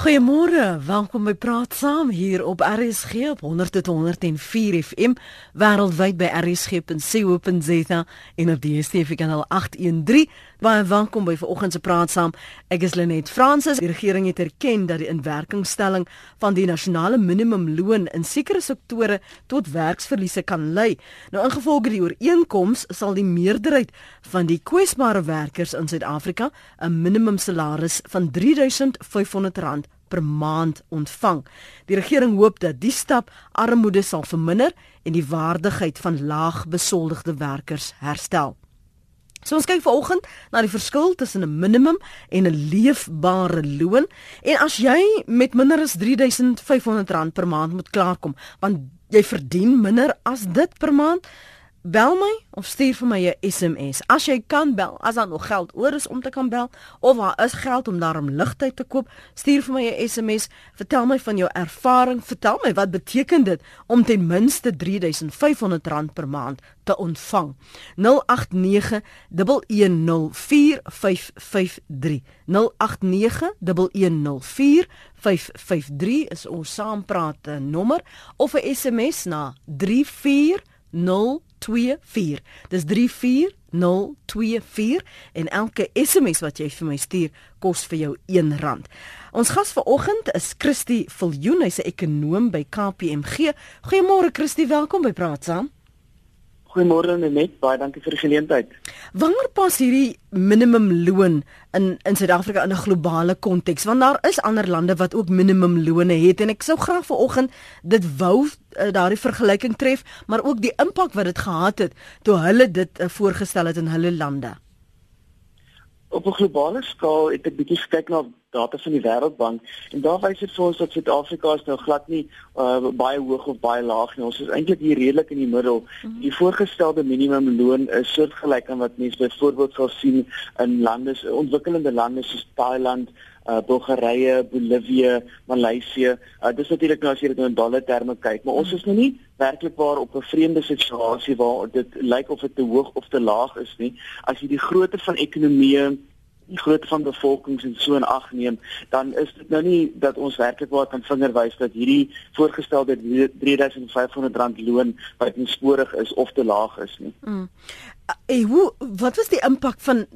Goeiemôre, welkom by Praat Saam hier op RSG op 100.104 FM wêreldwyd by rsg.co.za en op die DSTV kanaal 813. Baie welkom by vanoggend se Praat Saam. Ek is Lenet Fransis. Die regering het erken dat die inwerkingstelling van die nasionale minimumloon in sekere sektore tot werksverliese kan lei. Nou ingevolge die ooreenkoms sal die meerderheid van die kwesbare werkers in Suid-Afrika 'n minimumsalaris van R3500 per maand ontvang. Die regering hoop dat die stap armoede sal verminder en die waardigheid van laagbesoldigde werkers herstel. So ons kyk vanoggend na die verskil tussen 'n minimum en 'n leefbare loon en as jy met minder as R3500 per maand moet klaarkom, want jy verdien minder as dit per maand, bel my of stuur vir my 'n SMS. As jy kan bel, as daar nog geld oor is om te kan bel of daar is geld om daarom ligtyd te koop, stuur vir my 'n SMS. Vertel my van jou ervaring. Vertel my wat beteken dit om ten minste R3500 per maand te ontvang. 0891104553. 0891104553 is ons saampraat nommer of 'n SMS na 34 024. Dis 34024 en elke SMS wat jy vir my stuur kos vir jou R1. Ons gas vanoggend is Christie Viljoen, hy's 'n ekonoom by KPMG. Goeiemôre Christie, welkom by Praat Saam. Goeiemôre net, baie dankie vir die geleentheid. Wanneer pas hierdie minimumloon in in Suid-Afrika in 'n globale konteks? Want daar is ander lande wat ook minimumlone het en ek sou graag vanoggend dit wou uh, daardie vergelyking tref, maar ook die impak wat dit gehad het toe hulle dit uh, voorgestel het in hulle lande. Op 'n globale skaal het ek bietjie gekyk na data van die Wêreldbank en daar wys dit vir ons dat Suid-Afrika is nou glad nie uh, baie hoog of baie laag nie. Ons is eintlik hier redelik in die middel. Mhm. Die voorgestelde minimumloon is soortgelyk aan wat mense byvoorbeeld sal sien in lande, ontwikkelende lande soos Thailand, uh, Bulgarië, Bolivia, Maleisië. Uh, dis natuurlik nou as jy dit nou in dollar terme kyk, maar ons is nou nie werklik waar op 'n vreemde situasie waar dit lyk of dit te hoog of te laag is nie. As jy die grootte van ekonomieë die grootte van bevolkings en so in ag neem, dan is dit nou nie dat ons werklik waar kan vingerwys dat hierdie voorgestelde R3500 loon wat onsporig is of te laag is nie. Mm. Uh, hoe wat was die impak van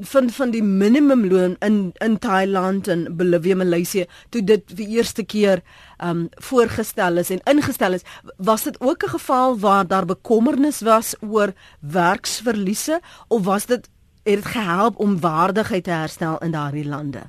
van van die minimumloon in in Thailand en Bolivia Maleisië toe dit vir eerste keer um voorgestel is en ingestel is was dit ook 'n geval waar daar bekommernis was oor werksverliese of was dit het dit gehelp om waardigheid te herstel in daardie lande?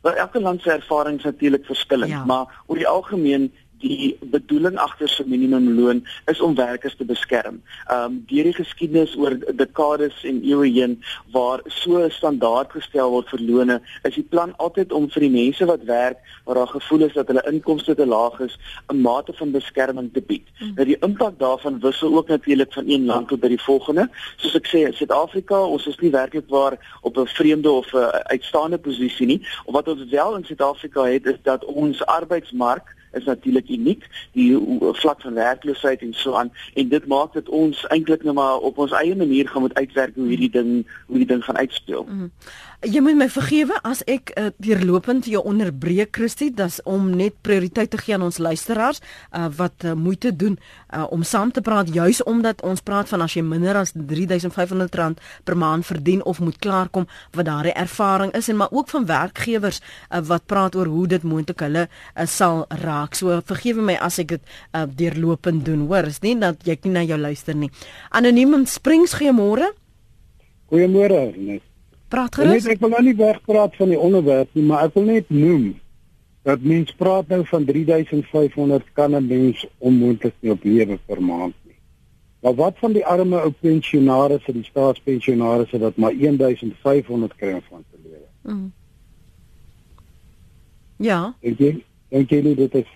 Wel elke land se ervarings natuurlik verskillend, ja. maar oor die algemeen die bedoeling agter so minimumloon is om werkers te beskerm. Ehm um, deur die geskiedenis oor dekades en eeue heen waar so 'n standaard gestel word vir lone, is die plan altyd om vir die mense wat werk waar daar gevoel is dat hulle inkomste te laag is, 'n mate van beskerming te bied. Mm. Nou die impak daarvan wissel ook natuurlik van een land tot by die volgende. Soos ek sê, Suid-Afrika, ons is nie werklik waar op 'n vreemde of 'n uitstaande posisie nie. Of wat ons wel in Suid-Afrika het is dat ons arbeidsmark is natuurlik uniek die vlak van werkloosheid en so aan en dit maak dit ons eintlik net maar op ons eie manier gaan moet uitwerk hoe hierdie ding hoe die ding gaan uitspeel. Mm -hmm. Jy moet my vergewe as ek uh, deurlopend jou onderbreek Christie, dis om net prioriteit te gee aan ons luisteraars uh, wat uh, moeite doen uh, om saam te praat juis omdat ons praat van as jy minder as R3500 per maand verdien of moet klaarkom wat daardie ervaring is en maar ook van werkgewers uh, wat praat oor hoe dit moontlik hulle uh, sal raak. So vergewe my as ek dit uh, deurlopend doen, hoor, is nie dat jy nie na jou luister nie. Anoniem Springs goeiemôre. Goeiemôre. Net. Praat gerus. Ek wil nou nie wegpraat van die onderwerp nie, maar ek wil net noem dat mens praat nou van 3500 kan 'n mens onmoontlik nie op lewe per maand nie. Maar wat van die arme ou pensionaars, die staatspensionaars wat maar 1500 kry om van te lewe? Mm. Ja. Ek dink dink jy nie dit is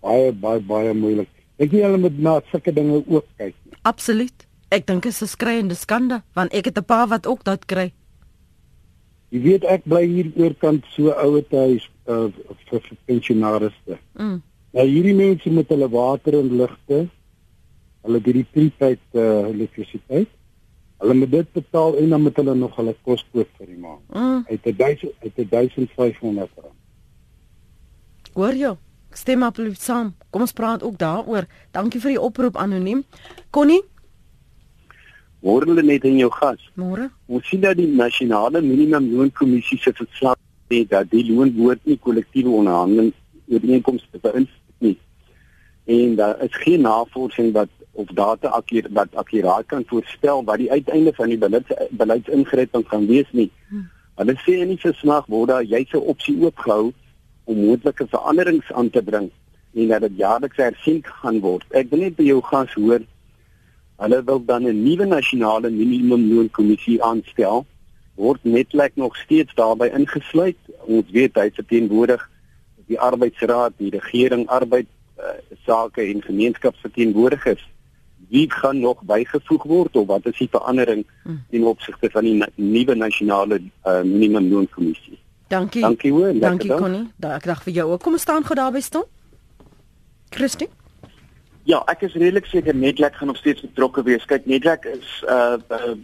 baie baie baie moeilik. Ek dink hulle moet na sulke dinge ook kyk. Absoluut. Ek dink dit is 'n skreiende skande want ek het 'n pa wat ook dit kry. Jy weet ek bly hier oorkant so ouer huis uh, vir, vir pensionaarste. Mm. Nou hierdie mense met hulle water en ligte, hulle het hierdie prepaid uh, elektrisiteit. Hulle moet dit betaal en dan moet hulle nog hulle kos koop vir die maand. Mm. Uit 1000 uit 1500 rand. Hoor jou. Ek stem absoluut saam. Kom ons praat ook daaroor. Dankie vir die oproep anoniem. Connie Môre lê net in jou gas. Môre. Ons sien dat die nasionale minimumloonkommissie se verslag sê dat die loonwoord nie kollektiewe onderhandeling ooreenkomste beïnvloed nie. En daar is geen navorsing wat of data akkurat wat akkuraat kan voorspel wat die uiteinde van die beleids beleidsingryping gaan wees nie. Hm. Hulle sê in die verslag word daar jy se opsie oopgehou om moontlike veranderings aan te bring en dat dit jaarliks hersien gaan word. Ek wil net by jou gas hoor hulle wil dan 'n nuwe nasionale minimumloonkommissie aanstel. Word netlek nog steeds daarbey ingesluit? Ons weet hy verteenwoordig die arbeidsraad, die regering arbeid uh, sake en gemeenskapsverteenwoordigers. Wie gaan nog bygevoeg word of wat is die verandering hm. ten opsigte van die nuwe nasionale uh, minimumloonkommissie? Dankie. Dankie hoor. Dankie Connie. Daai ek dag vir jou ook. Kom staan gou daar by staan. Christie. Ja, ek is redelik seker Netlek gaan nog steeds betrokke wees. Kyk, Netlek is uh, uh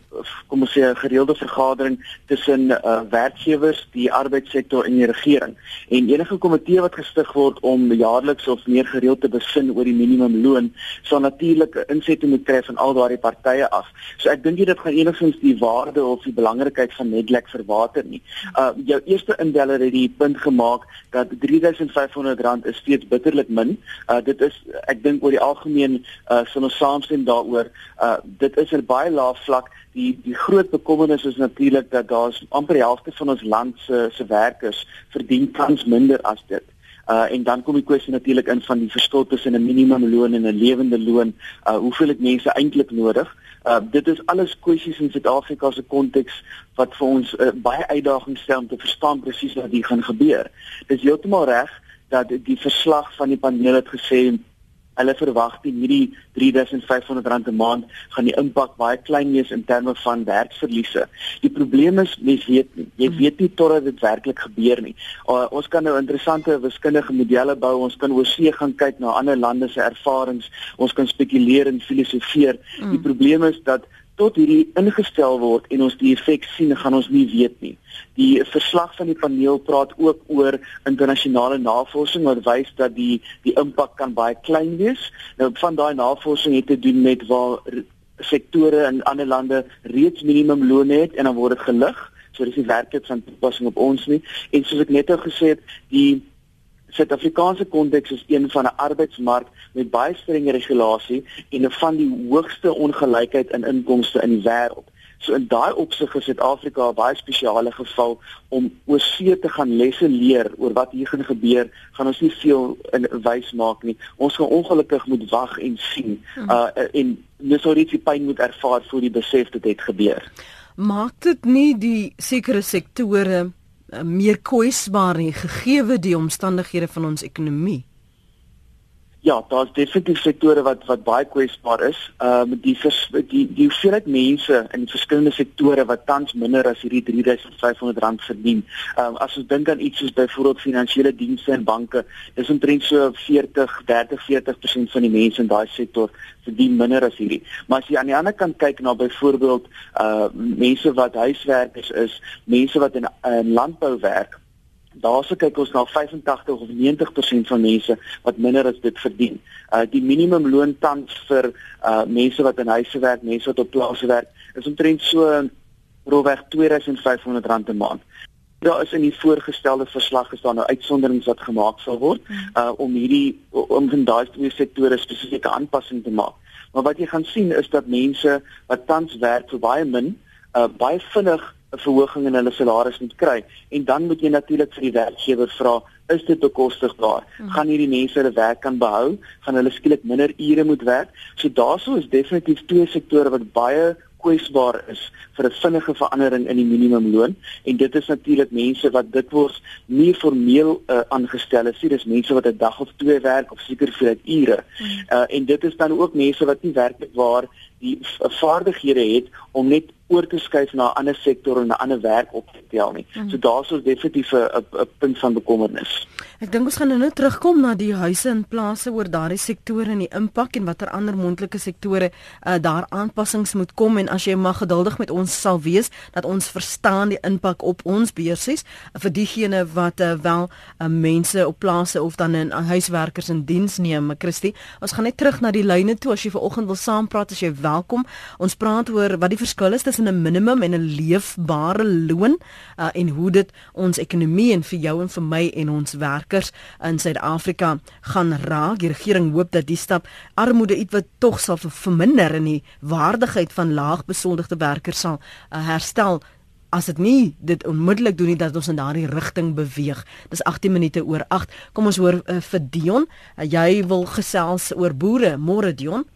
kom ons sê 'n gereelde vergadering tussen uh werkgewers, die arbeidssektor en die regering. En enige komitee wat gestig word om jaarliks of meer gereeld te besin oor die minimumloon, sal natuurlik 'n insetting moet kry van al daardie partye af. So ek dink jy dit gaan enigstens die waarde of die belangrikheid van Netlek verwater nie. Uh jou eerste indeller het die punt gemaak dat R3500 is steeds bitterlik min. Uh dit is ek dink oor die algemeen uh, sal ons saamstem daaroor. Uh, dit is 'n baie lae vlak. Die die groot bekommernis is natuurlik dat daar's amper die helfte van ons land se se werkers verdien tans minder as dit. Uh, en dan kom die kwessie natuurlik in van die verskil tussen 'n minimumloon en 'n lewende loon. Uh, hoeveel het mense eintlik nodig? Uh, dit is alles kwessies in Suid-Afrika se konteks wat vir ons uh, baie uitdagings stel om te verstaan presies wat hier gaan gebeur. Dis heeltemal reg dat die verslag van die paneel het gesê Hulle verwag die hierdie R3500 'n maand gaan die impak baie klein wees in terme van werksverliese. Die probleem is mens weet nie. Jy weet nie totdat dit werklik gebeur nie. Uh, ons kan nou interessante wiskundige modelle bou. Ons kan oor see gaan kyk na ander lande se ervarings. Ons kan spekuleer en filosofeer. Die mm. probleem is dat tot hierdie ingestel word en ons die effek sien, gaan ons nie weet nie. Die verslag van die paneel praat ook oor internasionale navorsing wat wys dat die die impak kan baie klein wees. Nou van daai navorsing het te doen met waar sektore in ander lande reeds minimumloon het en dan word dit gelig. So dis nie werklik van toepassing op ons nie. En soos ek net nou gesê het, die Suid-Afrikaanse konteks is een van 'n arbeidsmark met baie strenge regulasie en een van die hoogste ongelykheid in inkomste in die wêreld. So in daai opsig is Suid-Afrika 'n baie spesiale geval om oorsee te gaan lesse leer oor wat hier gaan gebeur, gaan ons nie veel in wys maak nie. Ons gaan ongelukkig moet wag en sien. Hmm. Uh en dis sou dit pyn moet ervaar voor die besef dit het gebeur. Maak dit nie die sekere sektore meer kwesbaar nie gegee die omstandighede van ons ekonomie. Ja, daar's definitief sektore wat wat baie kwesbaar is. Ehm um, die vers, die die hoeveelheid mense in verskillende sektore wat tans minder as hierdie R3500 verdien. Ehm um, as ons dink aan iets soos byvoorbeeld finansiële dienste en banke, is omtrent so 40, 30, 40% van die mense in daai sektor verdien minder as hierdie. Maar as jy aan die ander kant kyk na byvoorbeeld uh mense wat huiswerkers is, mense wat in, in landbou werk, daarse kyk ons na 85 of 90% van mense wat minder as dit verdien. Uh die minimumloon tans vir uh mense wat in huise werk, mense wat op plase werk, is omtrent so roweg R2500 'n maand. Daar is in die voorgestelde verslag is daar nou uitsonderings wat gemaak sal word uh om hierdie om in daai twee sektore spesifieke aanpassing te maak. Maar wat jy gaan sien is dat mense wat tans werk vir baie min, uh baie vinnig 'n verhoging in hulle salaris moet kry. En dan moet jy natuurlik vir die werkgewer vra is dit bekostigbaar? Hmm. gaan hierdie mense hulle werk kan behou? Gaan hulle skielik minder ure moet werk? So daaroor is definitief twee sektore wat baie kwesbaar is vir 'n vinnige verandering in die minimumloon. En dit is natuurlik mense wat dikwels nie formeel uh, aangestel is nie. Dis mense wat 'n dag of twee werk of seker vir ure. Uh, en dit is dan ook mense wat nie werklik waar die vaardighede het om net oor te skuif na 'n ander sektor en 'n ander werk op te tel nie. Mm. So daar's ons definitief 'n punt van bekommernis. Ek dink ons gaan nou terugkom na die huise en plase oor daardie sektore en die impak en watter ander mondelike sektore uh, daar aanpassings moet kom en as jy mag geduldig met ons sal wees dat ons verstaan die impak op ons beursies uh, vir diegene wat uh, wel uh, mense op plase of dan in uh, huiswerkers in diens neem. Christie, ons gaan net terug na die lyne toe as jy vanoggend wil saampraat as jy welkom. Ons praat oor wat die verskil is tussen 'n minimum en 'n leefbare loon uh, en hoe dit ons ekonomie en vir jou en vir my en ons werkers in Suid-Afrika gaan raak. Die regering hoop dat die stap armoede ietwat tog sal verminder en die waardigheid van laagbesoldigde werkers sal uh, herstel as dit nie dit onmiddellik doen nie dat ons in daardie rigting beweeg. Dis 18 minute oor 8. Kom ons hoor uh, vir Dion. Uh, jy wil gesels oor boere. Môre Dion.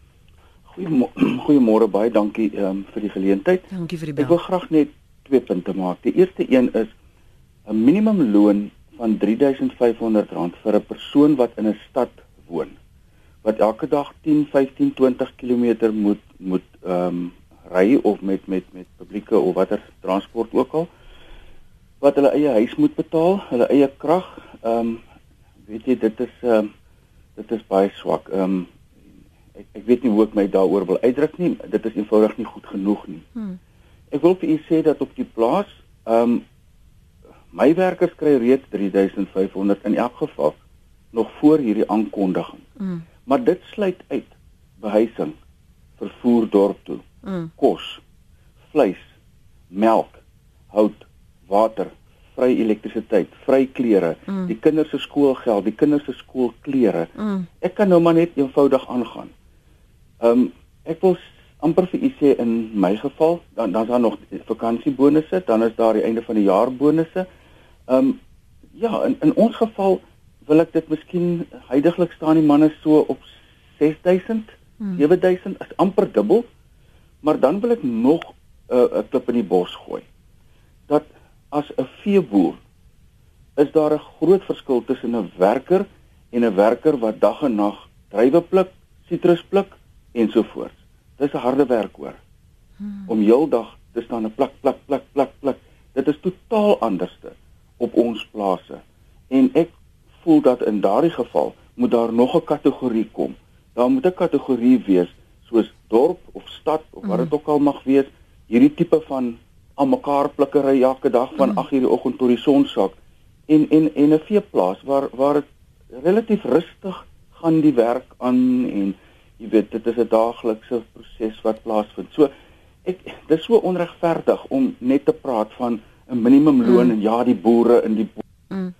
Goeiemôre baie dankie um, vir die geleentheid. Dankie vir die bel. Ek wil graag net twee punte maak. Die eerste een is 'n minimumloon van R3500 vir 'n persoon wat in 'n stad woon wat elke dag 10, 15, 20 km moet moet ehm um, ry of met met met publieke of watter transport ook al wat hulle eie huis moet betaal, hulle eie krag. Ehm um, weet jy dit is ehm um, dit is baie swak. Ehm um, ek ek weet nie hoe ek my daaroor wil uitdruk nie. Dit is eenvoudig nie goed genoeg nie. Hmm. Ek wil vir u sê dat op die plaas, ehm um, my werkers kry reeds 3500 in elk geval nog voor hierdie aankondiging. Hmm. Maar dit sluit uit behuising, vervoer dorp toe, hmm. kos, vleis, melk, hout, water, vry elektrisiteit, vry klere, mm. die kinders se skoolgeld, die kinders se skoolklere. Mm. Ek kan nou maar net eenvoudig aangaan. Ehm um, ek wil amper vir u sê in my geval, dan dan's daar nog vakansiebonusse, dan is daar die einde van die jaar bonusse. Ehm um, ja, in in ons geval wil ek dit miskien heidaglik staan die manne so op 6000, hmm. 7000 is amper dubbel. Maar dan wil ek nog 'n uh, klip in die bos gooi. Dat as 'n veeboer is daar 'n groot verskil tussen 'n werker en 'n werker wat dag en nag druiwe pluk, sitrus pluk ensovoorts. Dis 'n harde werk hoor. Hmm. Om heeldag te staan en plak plak plak plak plak. Dit is totaal anderste op ons plase. En ek voel dat in daardie geval moet daar nog 'n kategorie kom. Daar moet 'n kategorie wees soos dorp of stad of wat dit hmm. ook al mag wees, hierdie tipe van aan mekaar plikkery elke dag van 8:00 hmm. die oggend tot die son sak en en en 'n veeplaas waar waar dit relatief rustig gaan die werk aan en jy weet dit is 'n daaglikse proses wat plaasvind. So ek dis so onregverdig om net te praat van 'n minimumloon mm. en ja die boere in die mm.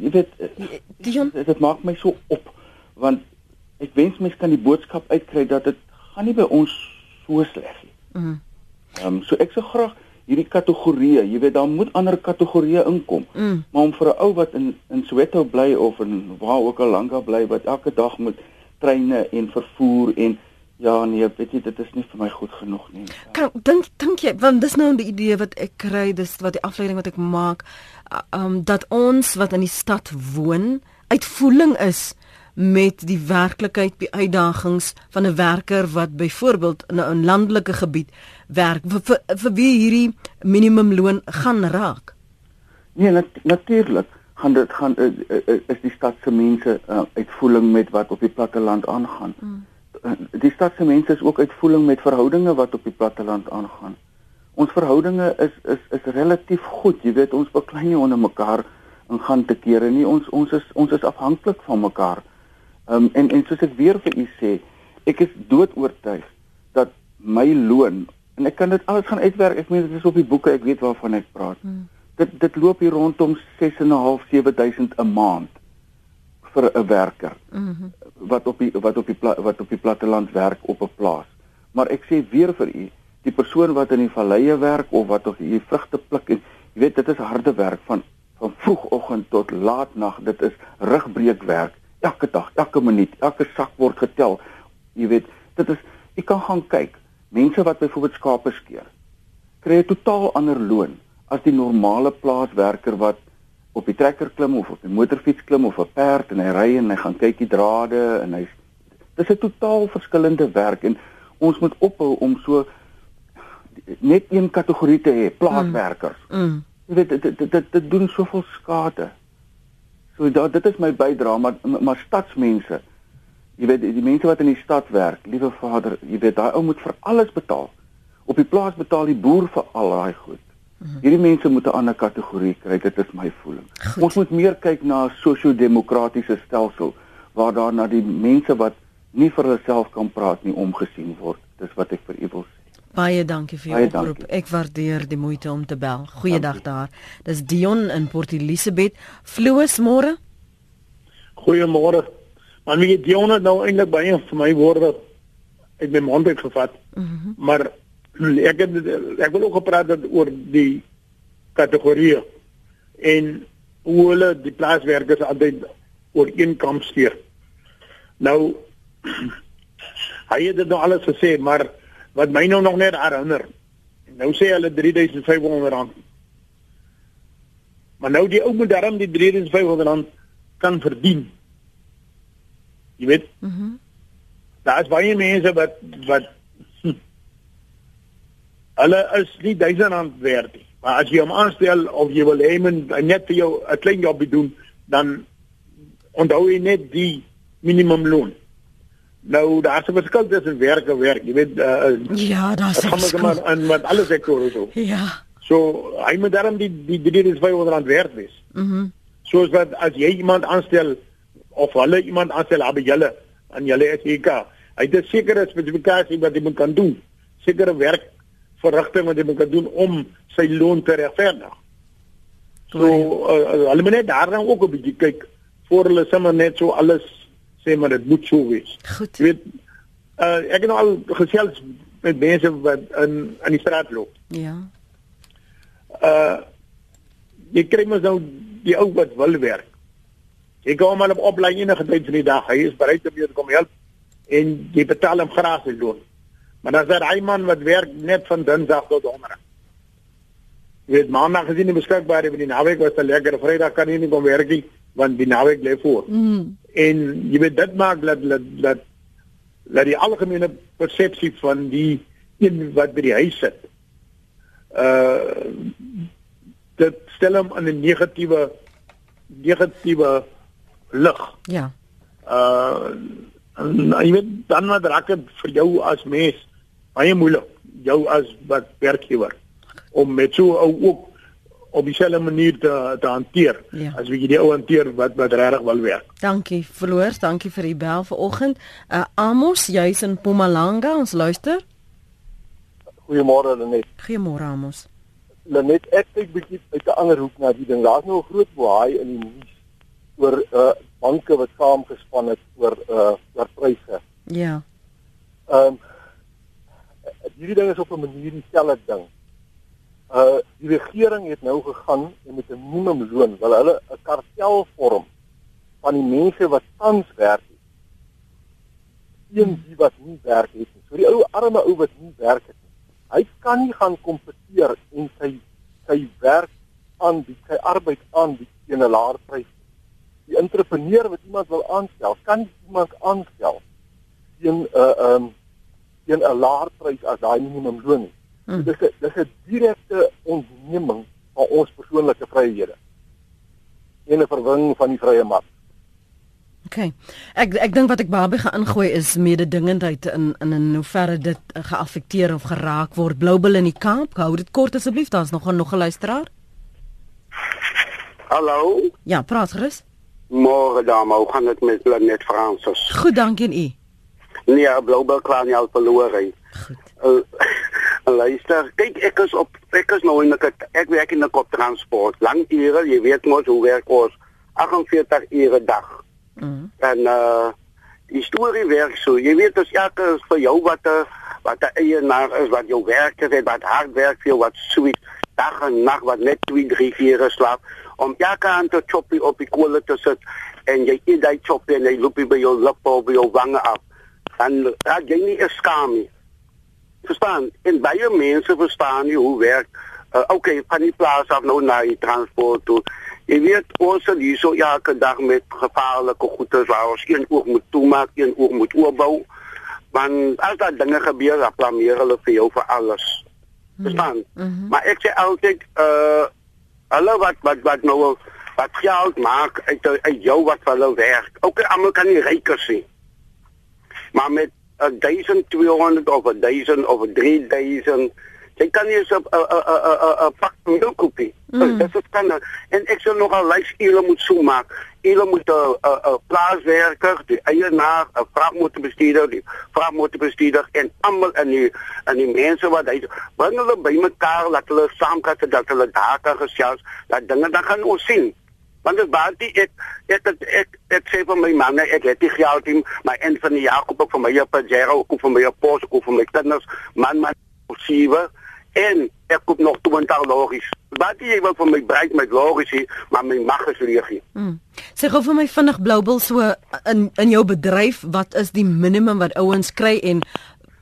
jy weet Dion dit, dit maak my so op want ek wens mense kan die boodskap uitkry dat dit gaan nie by ons so sleg nie. Mm. Ehm um, so ek sou graag hierdie kategorieë, jy weet daar moet ander kategorieë inkom. Mm. Maar om vir 'n ou wat in in Soweto bly of in waar ook al lank daar bly wat elke dag moet treine en vervoer en ja nee, weet jy dit is nie vir my goed genoeg nie. Kan dink dink jy want dis nou die idee wat ek kry, dis wat die afleiding wat ek maak, uh, um dat ons wat in die stad woon, uitvoering is met die werklikheid, die uitdagings van 'n werker wat byvoorbeeld in 'n landelike gebied werk vir, vir, vir wie hierdie minimumloon gaan raak. Nee, nat natuurlik gaan dit gaan uh, uh, is die stad se mense uh, uitvoering met wat op die platteland aangaan. Mm. Die stad se mense is ook uitvoering met verhoudinge wat op die platteland aangaan. Ons verhoudinge is is is relatief goed. Jy weet ons beklei nie onder mekaar en gaan te kere nie. Ons ons is ons is afhanklik van mekaar. Ehm um, en en soos ek weer vir u sê, ek is doodoortuig dat my loon en ek kan dit alles gaan uitwerk. Ek meen dit is op die boeke, ek weet waarvan ek praat. Mm dit dit loop hier rondom 6.5 7000 'n maand vir 'n werker. Mhm. Mm wat op die wat op die wat op die platteland werk op 'n plaas. Maar ek sê weer vir u, die persoon wat in die valleie werk of wat op hier vrugte pluk en jy weet dit is harde werk van van vroegoggend tot laatnag. Dit is rugbreekwerk elke dag, elke minuut, elke sak word getel. Jy weet, dit is jy kan gaan kyk. Mense wat byvoorbeeld skape skeer, kry 'n totaal ander loon as die normale plaaswerker wat op die trekker klim of op die motorfiets klim of 'n perd en hy ry en hy gaan kyk die drade en hy dis 'n totaal verskillende werk en ons moet ophou om so net een kategorie te hê, plaaswerkers. Mm. Mm. Jy weet dit dit dit, dit doen soveel skade. So da, dit is my bydrae, maar maar stadsmense. Jy weet die mense wat in die stad werk, liewe Vader, jy weet daai ou moet vir alles betaal. Op die plaas betaal die boer vir al daai goed. Mhm. Hierdie mense moet 'n ander kategorie kry, dit is my voeling. Goed. Ons moet meer kyk na 'n sosio-demokratiese stelsel waar daar na die mense wat nie vir hulself kan praat nie omgesien word. Dis wat ek vir u wil sê. Baie dankie vir jou oproep. Ek waardeer die moeite om te bel. Goeiedag daar. Dis Dion in Port Elizabeth. Floos môre. Goeiemôre. Maar wie Dion het nou eintlik baie vir my woorde uit my mond uit gevat. Mm -hmm. Maar ek het ek wil ook gepraat het oor die kategorieë en hoe hulle die plaaswerkers altyd oor een kamp steur. Nou hy het dit nou alles gesê, maar wat my nou nog net herinner. Nou sê hulle 3500 rand. Maar nou die ou moet darm die 3500 rand kan verdien. Jy weet? Mhm. Mm Daar is baie mense wat wat hulle is nie 1000 rand werd nie. Maar as jy hom aanstel of jy wil hê men net vir jou 'n klein job doen, dan onthou jy net die minimumloon. Nou daar's 'n verskil tussen werk en werk, jy weet uh, Ja, daar's 'n verskil. Maar en met alle sektore so. Ja. So, hy moet daarom die die die is 500 rand werd wees. Mhm. Mm Soos wat as jy iemand aanstel of hulle iemand aanstel by julle aan julle SEK, hy het 'n sekere spesifikasie wat hy moet kan doen. Sekere werk verrigting wat hy moet doen om sy loon te regverdig. So, uh, hulle moet net daarna ook 'n bietjie kyk voor hulle sommer net so alles sê maar dit moet so wees. Goed. Jy weet uh, ek het nou al gesels met mense wat in in die straat loop. Ja. Uh jy kry mos nou die ou wat wil werk. Jy kom maar op oplei enige tyd van die dag. Hy is bereid om jou te kom help en jy betaal hom gratis loon. Maar dan is daar 'n man wat werk net van Dinsdag tot Donderdag. Jy weet maandag gesien nie beskikbaar nie, die naweek was 'n lekker Vrydag kan hy nie kom werk nie want die naweek lê voor. Mm. En jy weet dit maak dat dat dat dat die algemene persepsie van die een wat by die huis sit. Uh dit stel hom in 'n negatiewe negatiewe lig. Ja. Uh en jy weet dan wat raak dit vir jou as mens baie moeilik jou as wat werkgewer om met so ook op dieselfde manier te te hanteer ja. as wie die ou hanteer wat wat regtig wel werk. Dankie verloor, dankie vir die bel vanoggend. Uh, Amos, jy's in Mpumalanga, ons luister. Goeiemôre Lenet. Goeiemôre Amos. Lenet, ek kyk bietjie uit 'n ander hoek na die ding. Daar's nou 'n groot boei in die nuus oor uh banke wat saamgespan het oor uh oor pryse. Ja. Ehm um, hierdie ding is op 'n manier dieselfde ding uh die regering het nou gegaan en met 'n minimumloon wil hulle 'n kartel vorm van die mense wat tans werk een die wat nie werk het nie. So die ou arme ou wat nie werk het nie. Hy kan nie gaan kompeteer en sy sy werk aan die sy arbeid aan die teen 'n laer prys. Die entrepreneur wat iemand wil aanstel, kan iemand aanstel teen 'n uh, um teen 'n laer prys as daai minimumloon nie. Hmm. Dis 'n dis 'n direkte ontneming van ons persoonlike vryhede. En 'n verwing van die vrye mark. OK. Ek ek dink wat ek baie gaan ingooi is mededingendheid in in in hoe ver dit geaffekteer of geraak word. Bloubil in die Kaap, hou dit kort asseblief, daar's nog 'n nog 'n luisteraar. Hallo? Ja, praat gerus. Môre dame, hoe gaan dit met Planet Francis? Goed, dankie en u. Nee, Bloubil kan nie al verloor hy. Goed. Uh, luister, kyk ek is op ek is nou in 'n ek werk in 'n kop transport. Lang ure, jy weet mos hoe werk ons 48 ure dag. Mm. En uh die storie werk so. Jy weet as elke vir jou wat 'n wat 'n eienaar is wat jou werk het, wat hard werk vir wat sweet dag en nag wat net 2 3 4 slaap om elke aan te choppie op die kolle te sit en jy eet daai choppie en jy loop by jou lip of by jou wange af. En raak jy nie skaam nie verstaan en baie mense verstaan nie hoe werk uh, okay van die plaas af nou na die transport toe jy weet ons sal hier so elke dag met gevaarlike goeder waar ons een oog moet toemaak een oog moet oopbou Want as daar dinge gebeur, dan blameer hulle vir jou vir alles. Hmm. Verstaan? Mm -hmm. Maar ek sê altyd uh hulle wat wat wat nou wat geld maak uit uit jou wat vir hulle werk. Ook almal kan nie rykers sien. Maar met 1200 of 1000 of 3000 jy kan nie so 'n 'n 'n 'n pak milk koopie. Mm. Dit is kan en ek sal nogal lys hulle moet so maak. Hulle moet 'n 'n 'n plaaswerker, die eienaar, 'n vragmotorbestuurder, die vragmotorbestuurder en almal in die in die mense wat hy bring hulle bymekaar laat hulle saam kan sit dat hulle daar kan gesels, dat dinge dan gaan ons sien. Want dit baie ek ek ek ek ek sê vir my man ek het die geld in my en van die Jakob ook vir my op Pajero ook vir my op Pos ook vir my kinders man man siewe en ek koop nog 20 logies. Wat jy wil vir my breek met logies, maar my mag is leeg. Mm. Sê gou vir my vinnig Bloubil so in in jou bedryf, wat is die minimum wat ouens kry en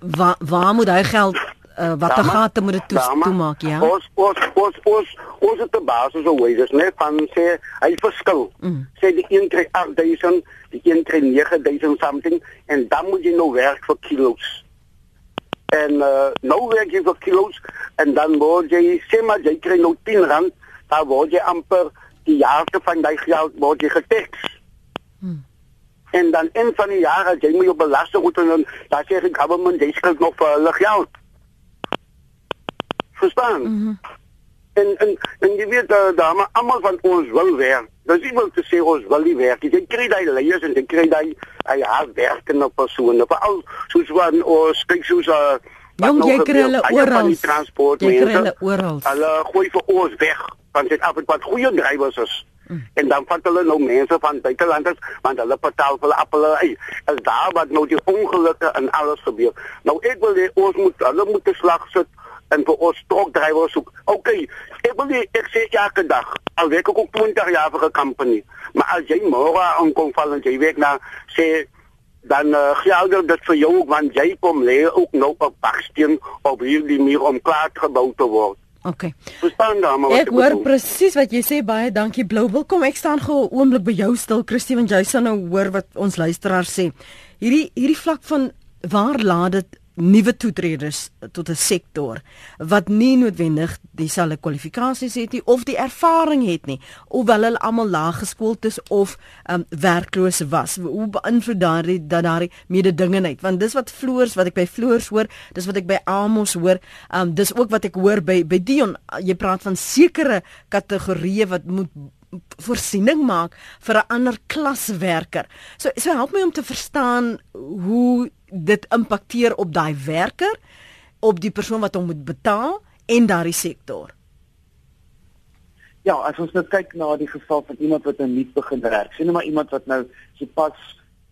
waar waar moet hy geld uh, wat te gate moet dit toe, toemaak, ja? Ons ons ons ons ons het die basis of wages, net van sê hy verskil. Mm. Sê die een kry 8000, die een kry 9000 something en dan moet jy nou werk vir kilos en uh, nou werk jy vir kilos en dan word jy sê maar jy kry nou 10 rand dan word jy amper die jaarte van daai geld word jy geteks hmm. en dan in van die jare jy moet jou belasting moet doen dan sê die government jy skuld nog vir hulle geld verstaan mm -hmm. en en en jy weet uh, daar maar almal van ons wil werk Dis nie wil te sê ons wil nie werk. Jy kry daai leiers en jy kry daai hy hardwerkende persone. Veral soos wat ons kyk soos 'n uh, Jong, jy kry hulle oral. Jy kry hulle oral. Hulle gooi vir ons weg van af wat goeie drywers is. Mm. En dan vat hulle nou mense van buitelanders want hulle betaal vir hulle appels. Hey, is daar wat nou die ongelukke en alles gebeur. Nou ek wil hê ons moet hulle moet te slag sit en vir ons trokdrywers soek. OK, ek wil nie, ek sê elke dag al werk ek ook 20 jaar vir 'n company. Maar as jy môre aankom val en jy werk na sê dan uh, geld dit vir jou want jy kom lê ook nou op baksteen op hierdie muur om klaar gebou te word. OK. Verstaan dan maar wat ek hoor presies wat jy sê baie dankie Blouwil. Kom ek staan gou 'n oomblik by jou stil Christie want jy sal nou hoor wat ons luisteraars sê. Hierdie hierdie vlak van waar laat dit nuwe toetreders tot 'n sektor wat nie noodwendig dieselfde kwalifikasies het nie of die ervaring het nie of wel hulle almal laag geskoold is of um, werkloos was. Hoe beïnvloed daardie dat daardie mededingendheid? Want dis wat floors wat ek by floors hoor dis wat ek by Amos hoor um, dis ook wat ek hoor by by Dion. Jy praat van sekere kategorieë wat moet voorsiening maak vir 'n ander klas werker. So so help my om te verstaan hoe dit impakteer op daai werker, op die persoon wat hom moet betaal en daardie sektor. Ja, as ons nou kyk na die geval van iemand wat nou nuut begin werk, sien nou maar iemand wat nou so pas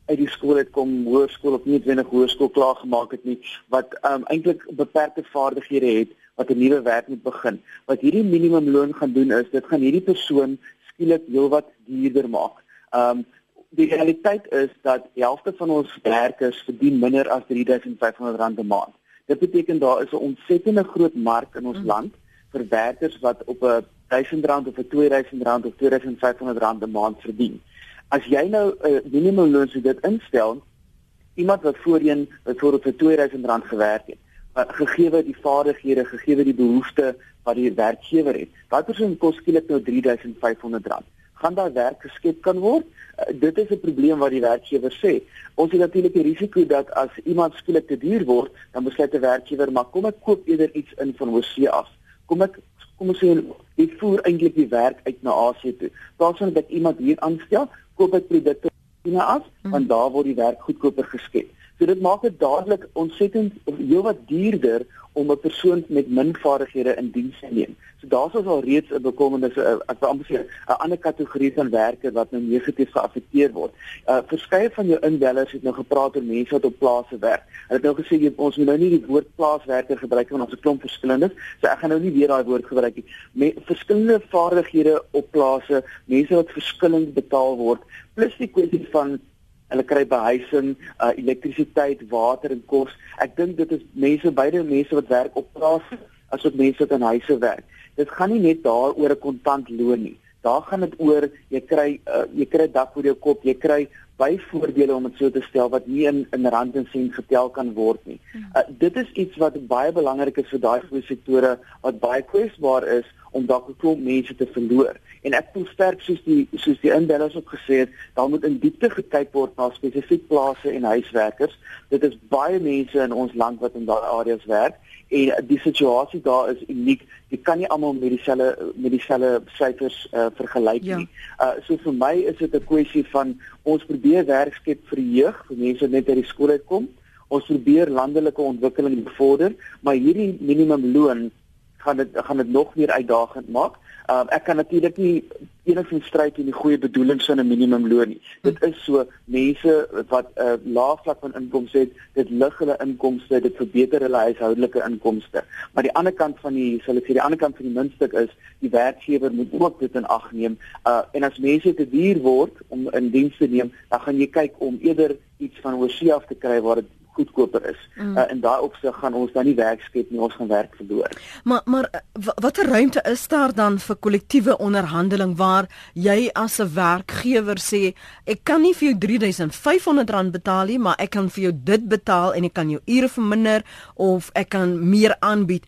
uit die skool het kom, hoërskool of nie wenig hoërskool klaar gemaak het nie, wat um, eintlik beperkte vaardighede het wat 'n nuwe werk moet begin. Wat hierdie minimumloon gaan doen is, dit gaan hierdie persoon skielik heelwat duurder maak. Um die realiteit is dat die helfte van ons werkers verdien minder as R3500 'n maand. Dit beteken daar is 'n ontsettende groot mark in ons mm. land vir werkers wat op 'n R1000 of 'n R2000 of R2500 'n maand verdien. As jy nou 'n uh, minimumloon so dit instel, iemand wat voorheen byvoorbeeld vir R2000 gewerk het, gegee die vaardighede, gegee die behoeftes wat die werkgewer het. Daai persoon kos skielik nou R3500 gaan daar werk geskep kan word. Uh, dit is 'n probleem wat die werkgewer sê. Ons het natuurlik die risiko dat as iemand skielik te duur word, dan besluit 'n werkgewer maar kom ek koop eerder iets in van Hosea af. Kom ek kom ons sê ek voer eintlik die werk uit na Asië toe. Daarsoos dat iemand hier aanstel, koop ek produkte na af, mm. want daar word die werk goedkoper geskep. So dit maak dit dadelik ontsettend of heelwat duurder om 'n persoon met min vaardighede in diens te neem. So daar's ons al reeds 'n bekommernis as amper sê 'n ander kategorie van werkers wat nou negatief geaffekteer word. Uh verskeie van jou inwellers het nou gepraat oor mense wat op plase werk. Hulle het nou gesê jy, ons moet nou nie die woord plaaswerker gebruik want ons het klomp verskillendes. So ek gaan nou nie weer daai woord gebruik nie. Met verskillende vaardighede op plase, mense wat verskillend betaal word, plus die kwessie van hulle kry behuising, uh, elektrisiteit, water en kos. Ek dink dit is mense beide mense wat werk op plase asook mense wat in huise werk. Dit gaan nie net daaroor 'n kontant loon nie. Daar gaan dit oor jy kry uh, jy kry dak oor jou kop, jy kry byvoordele om dit so te stel wat nie in in rand en sent getel kan word nie. Uh, dit is iets wat baie belangrik is vir daai groep sektore wat baie kwesbaar is om dalk 'n klomp mense te verloor. En ek voel sterk soos die soos die inbellers ook gesê het, daar moet in diepte gekyk word na spesifiek plase en huiswerkers. Dit is baie mense in ons land wat in daai areas werk en die situasie daar is uniek. Jy kan nie almal met dieselfde met dieselfde syfers uh, vergelyk ja. nie. Uh so vir my is dit 'n kwessie van ons probeer werk skep vir die jeug, vir mense wat net uit die skool uitkom. Ons probeer landelike ontwikkeling bevorder, maar hierdie minimumloon gaan dit gaan dit nog meer uitdagend maak. Uh, ek kan natuurlik nie enigsins stryd in die goeie bedoelings van 'n minimumloon nie. Dit is so mense wat 'n uh, lae vlak van inkomste het, dit lig hulle inkomste, dit verbeter hulle huishoudelike inkomste. Maar die ander kant van die sal ek sê die ander kant van die muntstuk is die werkgewer moet ook dit in ag neem. Uh en as mense te duur word om in diens te neem, dan gaan jy kyk om eerder iets van oorsee af te kry waar dit goedkoper is. Mm. Uh, in daai opsig gaan ons dan nie werk skep nie, ons gaan werk verloor. Maar maar uh, watter ruimte is daar dan vir kollektiewe onderhandeling waar jy as 'n werkgewer sê ek kan nie vir jou R3500 betaal nie, maar ek kan vir jou dit betaal en ek kan jou ure verminder of ek kan meer aanbied.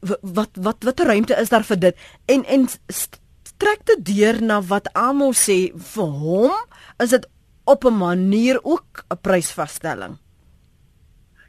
Wat wat watter ruimte is daar vir dit? En en trek dit deur na wat almal sê vir hom is dit op 'n manier ook 'n prysvasstelling.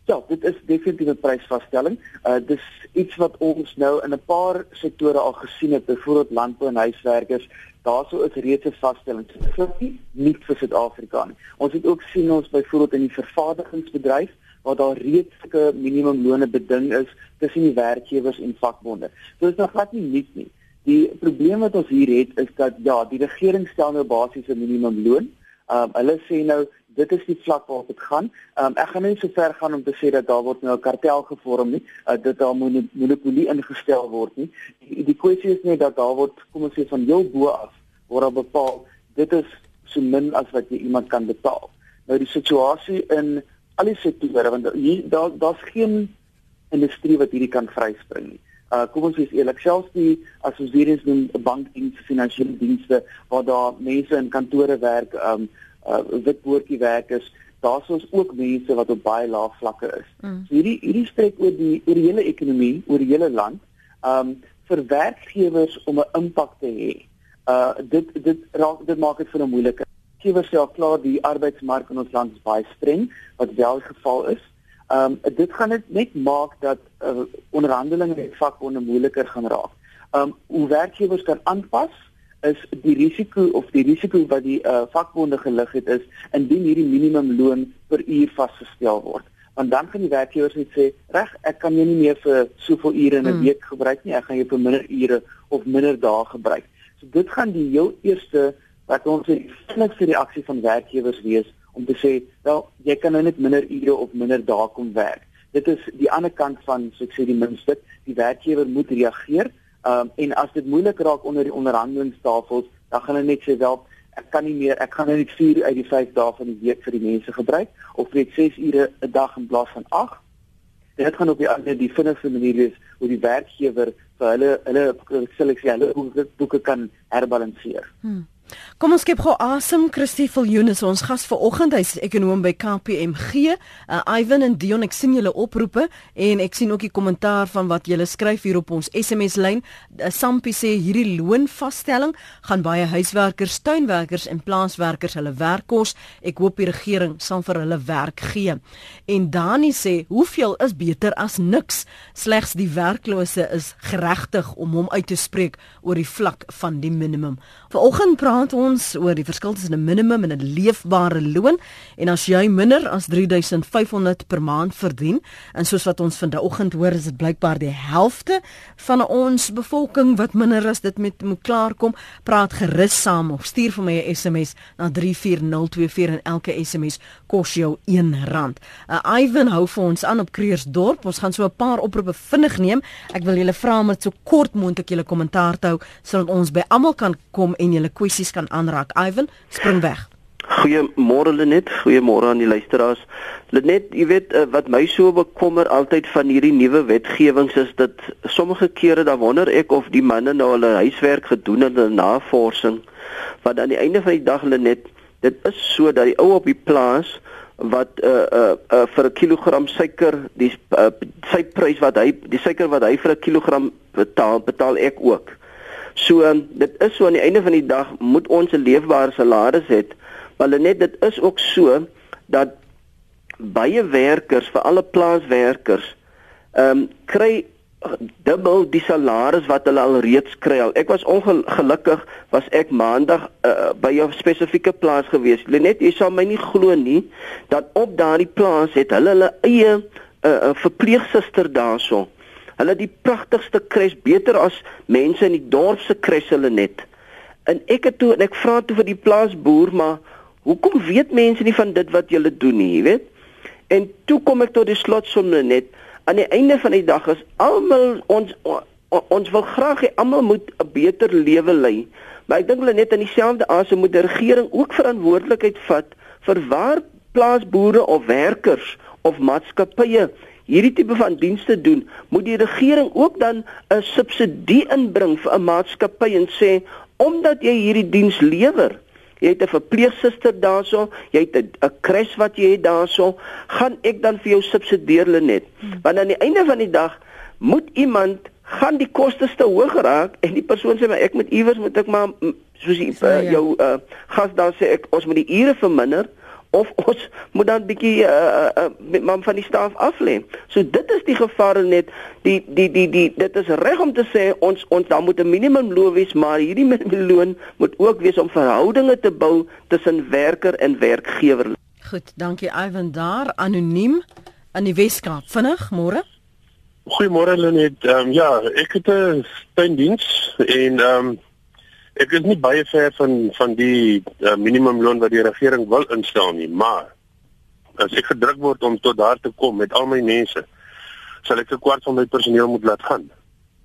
Ja, dit is definitief 'n prysvasstelling. Uh dis iets wat ons nou in 'n paar sektore al gesien het, byvoorbeeld landbou en huiswerkers. Daarso is reeds 'n vaststelling. Dit nie vir Suid-Afrika nie. Ons het ook sien ons byvoorbeeld in die vervaardigingsbedryf waar daar reeds 'n minimumlone beding is tussen die werkgewers en vakbonde. So dit is nog glad nie nuut nie. Die probleem wat ons hier het is dat ja, die regering stel nou basies 'n minimumloon. Um hulle sê nou dit is die vlak waarop dit gaan. Um, ek gaan nie so ver gaan om te sê dat daar word nou 'n kartel gevorm nie, uh, dat daar monopolie ingestel word nie. Die, die kwessie is net dat daar word kom ons sê van jou bo af word daar bepaal dit is so min as wat jy iemand kan betaal. Nou die situasie in al die sektore want hier daar daar's geen industrie wat hierdie kan vryspring nie. Uh kom ons wees eerlik, selfs die as ons weer eens noem bankdienste, finansiële dienste waar daar mense in kantore werk, um uh witboortjie werkers, daar's ons ook mense wat op baie lae vlakke is. Mm. So hierdie hierdie spreek oor die oor die hele ekonomie, oor die hele land. Um vir werkgewers om 'n impak te hê. Uh dit dit raak dit maak dit vir 'n moeilike. Werkgewers sê al klaar die arbeidsmark in ons land is baie streng, wat wel die geval is. Um dit gaan dit net maak dat uh, onderhandelinge met vakbonde moeiliker gaan raak. Um hoe werkgewers kan aanpas is die risiko of die risiko wat die uh, vakbonde gelig het is indien hierdie minimumloon per uur vasgestel word. Want dan kan die werkgewers net sê, "Reg, ek kan jou nie meer vir soveel ure in 'n hmm. week gebruik nie. Ek gaan jou vir minder ure of minder dae gebruik." So dit gaan die heel eerste wat ons die vinnigste reaksie van werkgewers wees om te sê, "Wel, jy kan nou net minder ure of minder dae kom werk." Dit is die ander kant van so ek sê die minste, die werkgewer moet reageer um, en as dit moeilik raak onder die onderhandelingstafels, dan gaan hulle net sê wel ek kan nie meer ek gaan nou net 4 uit die 5 dae van die week vir die mense gebruik of net 6 ure 'n dag in plaas van 8. Dit gaan op die ander die vinnigste manier is hoe die werkgewer vir hulle hulle seleksie hulle boeke kan herbalanseer. Hmm. Kom ons skep gou asem Christie Viljoen is ons gas vanoggend hy's ekonom by KPMG. Uh, Ivan en Dion ek sien julle oproepe en ek sien ook die kommentaar van wat julle skryf hier op ons SMS lyn. Uh, Sampie sê hierdie loonvasstelling gaan baie huiswerkers, tuinwerkers en plaaswerkers hulle werk kos. Ek hoop die regering sal vir hulle werk gee. En Dani sê hoeveel is beter as niks? Slegs die werklose is geregtig om hom uit te spreek oor die vlak van die minimum. Vanoggend praat ons oor die verskil tussen 'n minimum en 'n leefbare loon en as jy minder as 3500 per maand verdien en soos wat ons vandagoggend hoor is dit blykbaar die helfte van ons bevolking wat minder as dit met moet klaarkom praat gerus saam of stuur vir my 'n SMS na 34024 en elke SMS kos jou R1. Uh, Ivan hou vir ons aan op Kreersdorp. Ons gaan so 'n paar oproepe vinnig neem. Ek wil julle vra om dit so kort moontlik julle kommentaar te hou sodat ons by almal kan kom en julle kwessies kan aanraak. Ivan, spring weg. Goeiemôre Lenet, goeiemôre aan die luisteraars. Lenet, jy weet uh, wat my so bekommer altyd van hierdie nuwe wetgewings is dat sommige kere dan wonder ek of die manne nou hulle huiswerk gedoen het in hulle navorsing. Want aan die einde van die dag Lenet, dit is so dat die ou op die plaas wat uh uh, uh vir 'n kilogram suiker die uh, sy prys wat hy die suiker wat hy vir 'n kilogram betaal betaal ek ook. So um, dit is so aan die einde van die dag moet ons 'n leefbare salaris hê. Maar net dit is ook so dat baie werkers vir alle plaaswerkers ehm um, kry dubbel die salaris wat hulle al reeds kry. Ek was ongelukkig was ek maandag uh, by 'n spesifieke plaas gewees. Net jy sal my nie glo nie dat op daardie plaas het hulle hulle eie 'n uh, uh, verpleegsuster daarso. Hulle die pragtigste kres beter as mense in die dorp se kres hulle net. En ek het toe en ek vra toe vir die plaasboer maar hoekom weet mense nie van dit wat julle doen nie, jy weet? En toe kom ek tot die slotsom net aan die einde van die dag is almal ons ons wil graag hê almal moet 'n beter lewe lei. Maar ek dink hulle net in dieselfde asem moet die regering ook verantwoordelikheid vat vir waar plaasboere of werkers of maatskappye hierdie tipe van dienste doen, moet die regering ook dan 'n subsidie inbring vir 'n maatskappy en sê omdat jy hierdie diens lewer, jy het 'n verpleegsuster daarso, jy het 'n kres wat jy het daarso, gaan ek dan vir jou subsidieer net. Hmm. Want aan die einde van die dag moet iemand gaan die kostes te hoog raak en die persoon sê maar ek moet iewers moet ek maar soos die, uh, jou uh, gas dan sê ek ons moet die ure verminder of ons moet dan bietjie uh, uh, met man van die staf af lê. So dit is die gevaar net die die die die dit is reg om te sê ons ons dan moet 'n minimum loon wees, maar hierdie minimum loon moet ook wees om verhoudinge te bou tussen werker en werkgewer. Goed, dankie Ivan daar anoniem aan die Weskaap. Vinnig, môre. Goeiemôre Lenet. Ehm um, ja, ek het 'n tuindiens en ehm um, ek is nie baie ver van van die uh, minimumloon wat die regering wil instel nie, maar as ek gedruk word om tot daar te kom met al my mense, sal ek 'n kwart van my personeel moet laat gaan.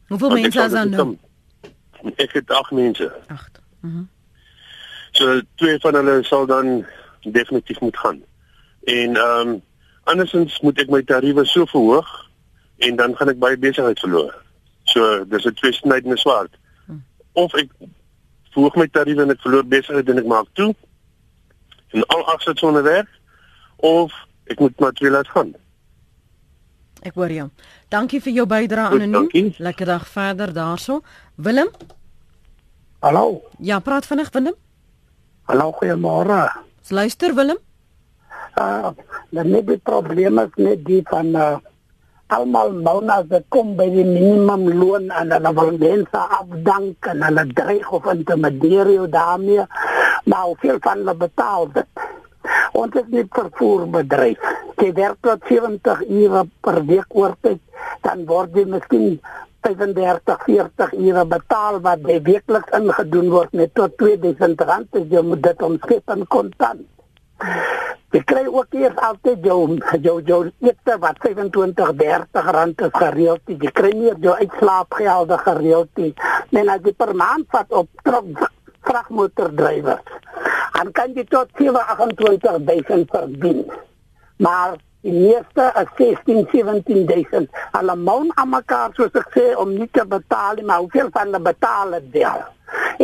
Hoeveel Want mense is dan nou? Ek het 8 mense. 8. Mhm. Mm so twee van hulle sal dan definitief moet gaan. En ehm um, andersins moet ek my tariewe so verhoog en dan gaan ek baie besigheid verloor. So dis 'n tweesnydende swaard. Hm. Of ek verhoog my tariewe en ek verloor besigheid en ek maak toe. En al afsit sonder werk of ek moet maar twee laat gaan. Ek hoor jou. Dankie vir jou bydrae anoniem. Lekker dag verder daarso. Willem? Hallo. Ja, praat vinnig Willem. Hallo, goeiemôre. Luister Willem. Uh, dan net die probleem is net die van uh almal na se kom by die minimum loon en hulle wil mense afdank en hulle dreig of intimideer jou daarmee maar hoeveel van hulle betaal dit. Ons is nie vervoerbedryf. Jy werk tot 70 ure per week oortyd dan word jy miskien 35 40 ure betaal wat jy weekliks ingedoen word net tot 2000 rand as jy moet dit omskep in kontant Jy kry ook eers altyd jou jou jou ete wat 25 30 rand is gereeld. Jy kry nie jou uitslaapgelde gereeld nie. Men as jy per maand vat op trok vragmotordrywers. Dan kan jy tot 28000 verdien. Maar die meeste is 16 17000. Hulle maun aan mekaar soos ek sê om nie te betaal nie, maar hoeveel van hulle betaal dit wel?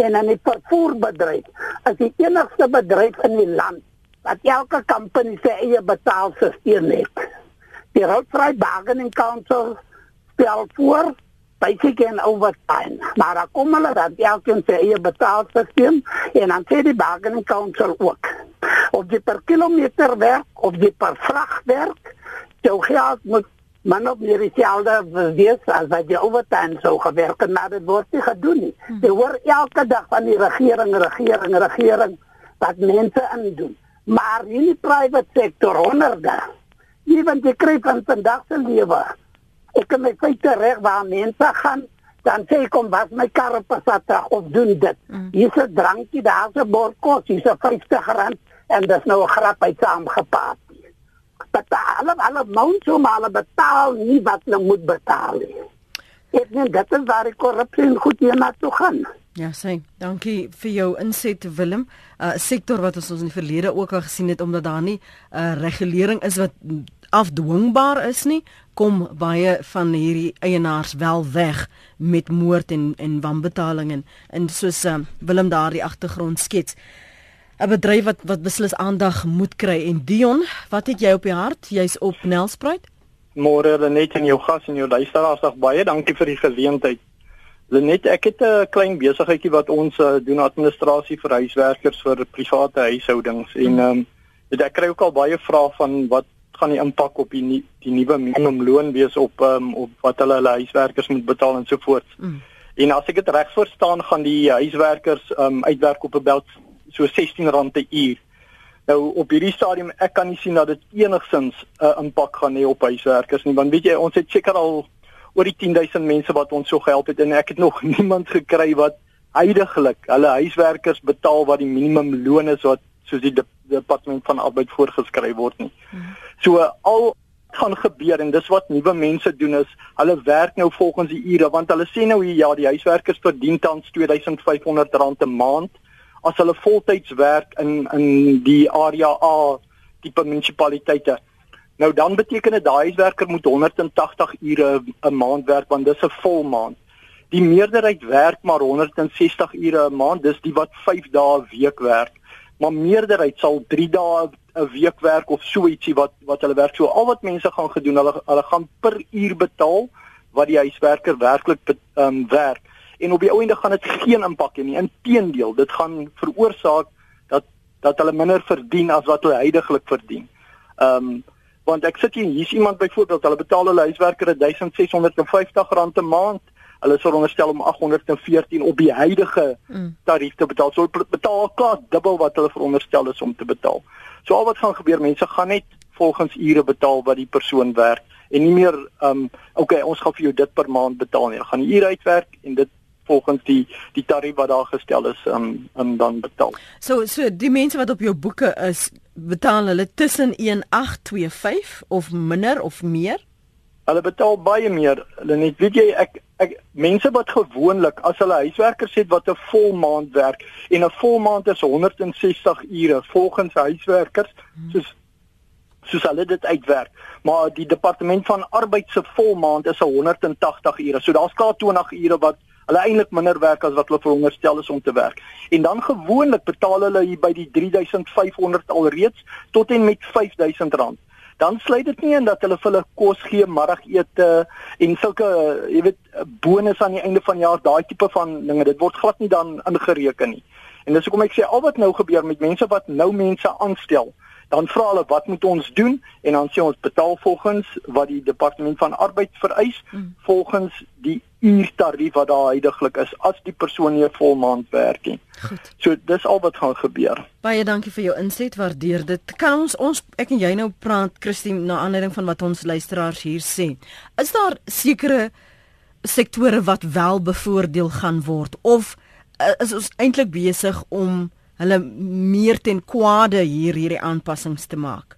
En in die vervoerbedryf is die enigste bedryf in die land dat elke company sy eie betaalstelsel het. Die Roadfreight Bargaining Council stel voor basic en overtime. Maar dan kom hulle dat elke sy eie betaalstelsel en dan sê die Bargaining Council ook of jy per kilometer werk of jy per vrag werk, jou geld moet man op meer dieselfde wees as wat jy overtime sou gewerk het, maar dit word nie gedoen nie. Hm. Jy hoor elke dag van die regering, regering, regering wat mense aandoen maar in die private sektor honderde. Nie want jy kry van vandag se lewe. Ek kan my feite reg waar mense gaan dan sê kom wat my kar op pad of doen dit. Mm. Hier's 'n drankie daar se bordkos, hier's 'n 50 rand en dis nou 'n grap uit saamgepaat. Betaal alle mount so maar betaal nie wat hulle moet betaal nie. Ek dink dit is waar die korrupsie goed hier na toe gaan. Ja, sê, dankie vir jou inset Willem. 'n uh, Sektor wat ons ons in die verlede ook al gesien het omdat daar nie 'n uh, regulering is wat afdwingbaar is nie, kom baie van hierdie eienaars wel weg met moord en en wanbetaling en, en soos uh, Willem daardie agtergrond skets. 'n Bedryf wat wat beslis aandag moet kry en Dion, wat het jy op die hart? Jy's op Nelspruit? Môre net in jou gas en jou luisteraars, baie dankie vir die geleentheid. Lenet, ek het 'n klein besigheidjie wat ons uh, doen administrasie vir huiswerkers vir private huishoudings en hmm. ehm um, ek kry ook al baie vrae van wat gaan die impak op die nie, die nuwe minimumloon wees op um, op wat hulle hulle huiswerkers moet betaal en so voort. Mm. En as ek dit reg verstaan gaan die huiswerkers um, uitwerk op 'n beld so R16 'n uur. Nou op hierdie stadium ek kan nie sien dat dit enigsins 'n uh, impak gaan hê op huiswerkers nie want weet jy ons het seker al oor die 10000 mense wat ons so gehelp het en ek het nog niemand gekry wat heidaglik hulle huiswerkers betaal wat die minimum loon is wat soos die departement van arbeid voorgeskryf word nie. So al gaan gebeur en dis wat nuwe mense doen is hulle werk nou volgens die ure want hulle sê nou hier ja die huiswerkers verdien tans R2500 'n maand as hulle voltyds werk in in die area A tipe munisipaliteite. Nou dan beteken dit daai huiswerker moet 180 ure 'n maand werk want dis 'n vol maand. Die meerderheid werk maar 160 ure 'n maand, dis die wat 5 dae 'n week werk. Maar meerderheid sal 3 dae 'n week werk of so ietsie wat wat hulle werk. So al wat mense gaan gedoen, hulle hulle gaan per uur betaal wat die huiswerker werklik ehm um, werk. En op die ou ende gaan dit geen impak hê nie. Inteendeel, dit gaan veroorsaak dat dat hulle minder verdien as wat hulle heidaglik verdien. Ehm um, want ek sit hier hier's iemand byvoorbeeld hulle betaal hulle huiswerker 1650 rand 'n maand. Hulle is veronderstel om 814 op die huidige mm. tarief te betaal. So betaal klaar dubbel wat hulle veronderstel is om te betaal. So al wat gaan gebeur mense gaan net volgens ure betaal wat die persoon werk en nie meer um okay ons gaan vir jou dit per maand betaal nie. Gaan die ure uitwerk en dit volgens die die tarief wat daar gestel is um, um dan betaal. So so die mense wat op jou boeke is, betaal hulle tussen 1825 of minder of meer? Hulle betaal baie meer. Hulle net weet jy ek ek mense wat gewoonlik as hulle huiswerkers het wat 'n vol maand werk en 'n vol maand is 160 ure volgens huiswerkers soos soos hulle dit uitwerk. Maar die departement van arbeid se vol maand is 180 ure. So daar's klaar 20 ure wat hulle eintlik minder werk as wat hulle veronderstel is om te werk. En dan gewoonlik betaal hulle hier by die 3500 alreeds tot en met 5000 rand. Dan sluit dit nie in dat hulle vir hulle kos gee, middagete en sulke jy weet bonus aan die einde van die jaar, daai tipe van dinge. Dit word glad nie dan ingereken nie. En dis hoekom ek sê al wat nou gebeur met mense wat nou mense aanstel, dan vra hulle wat moet ons doen en dan sê ons betaal volgens wat die departement van arbeid vereis mm. volgens die uurtarief wat daar heidaglik is as die persoon nie 'n volmaand werk nie. Goed. So dis al wat gaan gebeur. Baie dankie vir jou inset, waardeer dit. Kan ons ons ek en jy nou praat Christine na aanleiding van wat ons luisteraars hier sê. Is daar sekere sektore wat wel bevoordeel gaan word of uh, is ons eintlik besig om hulle meer ten kwade hier hierdie aanpassings te maak?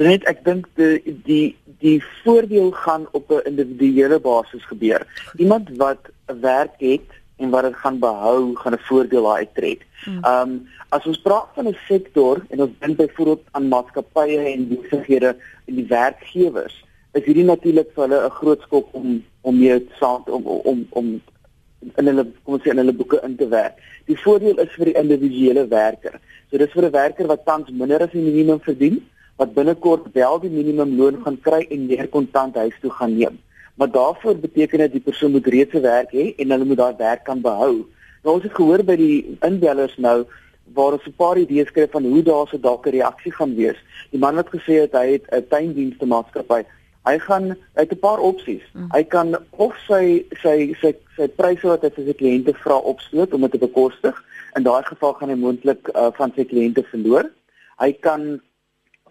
Net ek dink die die die voordeel gaan op 'n individuele basis gebeur. Iemand wat 'n werk het en wat dit gaan behou, gaan 'n voordeel daar uittrek. Hmm. Ehm um, as ons praat van 'n sektor en ons dink byvoorbeeld aan maatskappye en besighede en die werkgewers, is hierdie natuurlik vir hulle 'n groot skok om om mee saam om om om in hulle kom ons sê in hulle boeke in te werk. Die voordeel is vir die individuele werker. So dis vir 'n werker wat tans minder as die minimum verdien, wat binnekort wel die minimumloon gaan kry en meer kontant huis toe gaan neem. Maar daarvoor beteken dit die persoon moet reeds 'n werk hê en hulle moet daai werk kan behou. Nou ons het gehoor by die inbellers nou waar ons 'n paar idees kry van hoe daar se dalk 'n reaksie gaan wees. Die man het gesê dat hy het 'n tuindienste maatskappy Hy gaan uit 'n paar opsies. Mm. Hy kan of sy sy sy sy pryse wat hy vir sy kliënte vra opstoot om dit te bekostig. In daai geval gaan hy moontlik uh, van sy kliënte verloor. Hy kan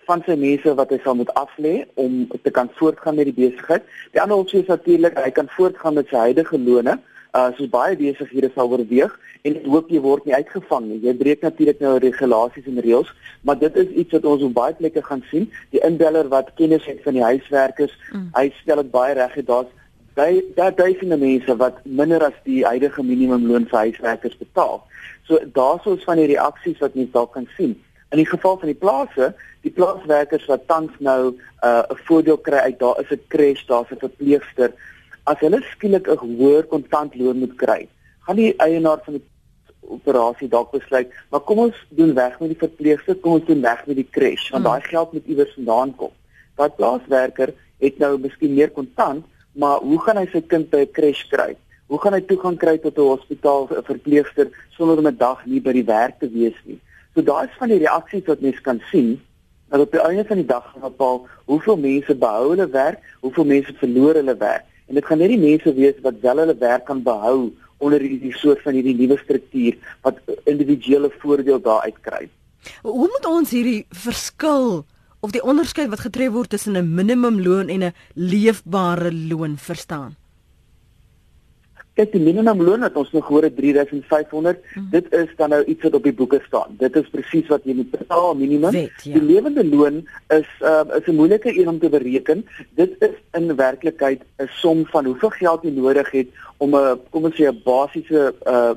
van sy mense wat hy sal moet aflê om te kan voortgaan met die besigheid. Die ander opsie is natuurlik hy kan voortgaan met sy huidige lone. Uh soos baie besighede sal oorweeg en ek hoop jy word nie uitgevang nie. Jy breek natuurlik nou regulasies en reëls, maar dit is iets wat ons op baie plekke gaan sien. Die inbeller wat kennis het van die huiswerkers, mm. hy stel dit baie reg dat daar's Daar daar duisende mense wat minder as die huidige minimumloon vir huiswerkers betaal. So daarsoos van die reaksies wat mens dalk kan sien. In die geval van die plase, die plaaswerkers wat tans nou 'n uh, voordeel kry uit daar is 'n crash, daar's 'n verpleegster. As hulle skielik 'n hoër kontantloon moet kry, gaan die eienaar van die operasie dalk besluit, maar kom ons doen weg met die verpleegster, kom ons doen weg met die crash, want hmm. daai geld moet iewers vandaan kom. Daai plaaswerker het nou miskien meer kontant, maar hoe gaan hy sy kind by 'n crash kry? Hoe gaan hy toegang kry tot 'n hospitaal, 'n verpleegster sonder om 'n dag nie by die werk te wees nie? So daai is van die reaksies wat mens kan sien dat op die einde van die dag gaan bepaal hoeveel mense behou hulle werk, hoeveel mense verloor hulle werk. En dit gaan net die mense wees wat wel hulle werk kan behou onder hierdie soort van hierdie nuwe struktuur wat individuele voordeel daaruit kry. Hoe moet ons hierdie verskil of die onderskeid wat getref word tussen 'n minimumloon en 'n leefbare loon verstaan? Kyk, die minimumloon wat ons nog hoor het 3500, hmm. dit is dan nou iets wat op die boeke staan. Dit is presies wat jy moet betaal minimum. Wet, ja. Die lewende loon is uh, is 'n moeilike een om te bereken. Dit is in werklikheid 'n som van hoeveel geld jy nodig het om 'n kom ons sê 'n basiese uh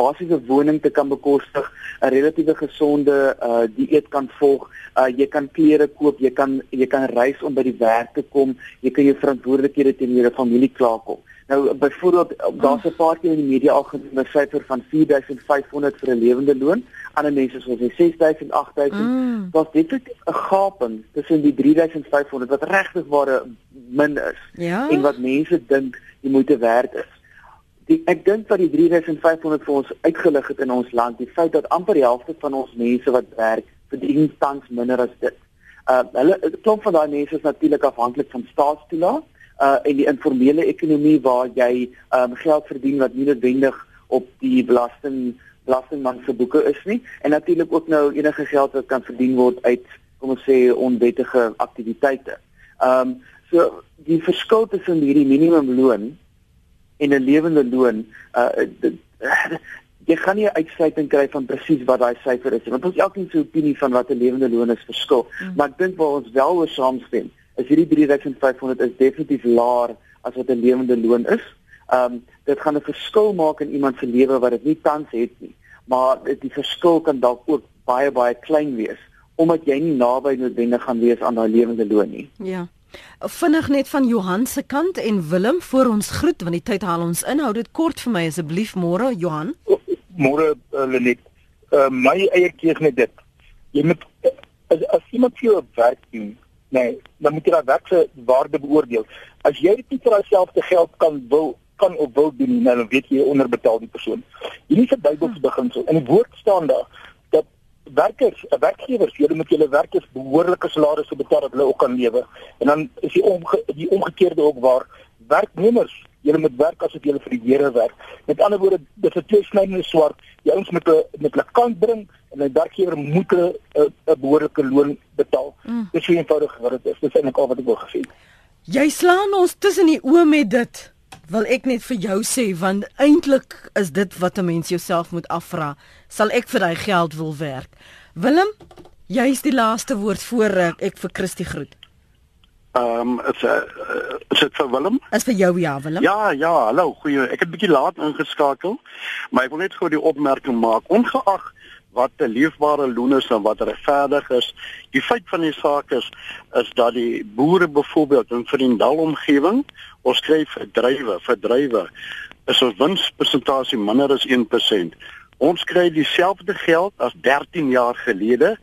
basiese woning te kan bekostig, 'n relatiewe gesonde uh dieet kan volg, uh jy kan klere koop, jy kan jy kan reis om by die werk te kom, jy kan jou verantwoordelikhede teenoor jou familie klaarkom. Nou byvoorbeeld daar's 'n paar keer in die media al genoem 'n syfer van 4500 vir 'n lewende loon. Ander mense sê 6000, 8000. Mm. Daar's dit 'n gaping tussen die 3500 wat regtig ware min is ja? en wat mense dink die moeite werd is. Die, ek dink dat die 3500 vir ons uitgelig het in ons land, die feit dat amper die helfte van ons mense wat werk verdien tans minder as dit. Uh hulle klop van daai mense is natuurlik afhanklik van staatstoelaat uh in die informele ekonomie waar jy um geld verdien wat nie noodwendig op die belasting belastingman se boeke is nie en natuurlik ook nou enige geld wat kan verdien word uit kom ons sê onwettige aktiwiteite. Um so die verskil tussen hierdie minimumloon en 'n lewende loon uh dit, jy gaan nie 'n uitsluiting kry van presies wat daai syfer is want ons elkeen se opinie van wat 'n lewende loon is verskil. Mm. Maar ek dink waar ons wel oor saamstem is hierdie 3500 is definitief laer as wat 'n lewende loon is. Ehm um, dit gaan 'n verskil maak in iemand se lewe wat dit nie tans het nie. Maar die verskil kan dalk ook baie baie klein wees omdat jy nie naby noodwendig gaan wees aan daai lewende loon nie. Ja. Vinnig net van Johan se kant en Willem voor ons groet want die tyd haal ons in. Hou dit kort vir my asseblief môre Johan. Môre uh, Lenet. Uh, my eie keer net dit. Jy moet as, as iemand vir jou werk doen nee, dan moet jy daai werk se waarde beoordeel. As jy dit vir jouself te geld kan wil kan of wil doen, nou dan weet jy onderbetaal die persoon. Hierdie 'n Bybelse beginsel. In die woord staan daar werkers, werkgewers, julle moet julle werkers behoorlike salarisse betaal dat hulle ook kan lewe. En dan is die omge die omgekeerde ook waar werknemers Julle moet werk asof julle vir die Here werk. Met ander woorde, dit is 'n tweesnydende swaard. Die ouens moet 'n met hulle kant bring en 'n werkgewer moet 'n 'n behoorlike loon betaal. Mm. Dis so eenvoudig wat dit is. Dis eintlik al wat ek wil gesê. Jy slaan ons tussen die oë met dit. Wil ek net vir jou sê want eintlik is dit wat 'n mens jouself moet afvra. Sal ek vir daai geld wil werk? Willem, jy is die laaste woord voor ek vir Christie groet. Ehm um, is uh, is dit vir Willem? Is vir jou ja, Willem? Ja, ja, hallo, goeie. Ek het bietjie laat ingeskakel, maar ek wil net gou die opmerking maak. Ongeag wat 'n leefbare loon is en wat regverdig is. Die feit van die saak is is dat die boere byvoorbeeld in Vriendal omgewing, ons skryf verdrywe, verdrywe is ons winspersentasie minder as 1%. Ons kry dieselfde geld as 13 jaar gelede.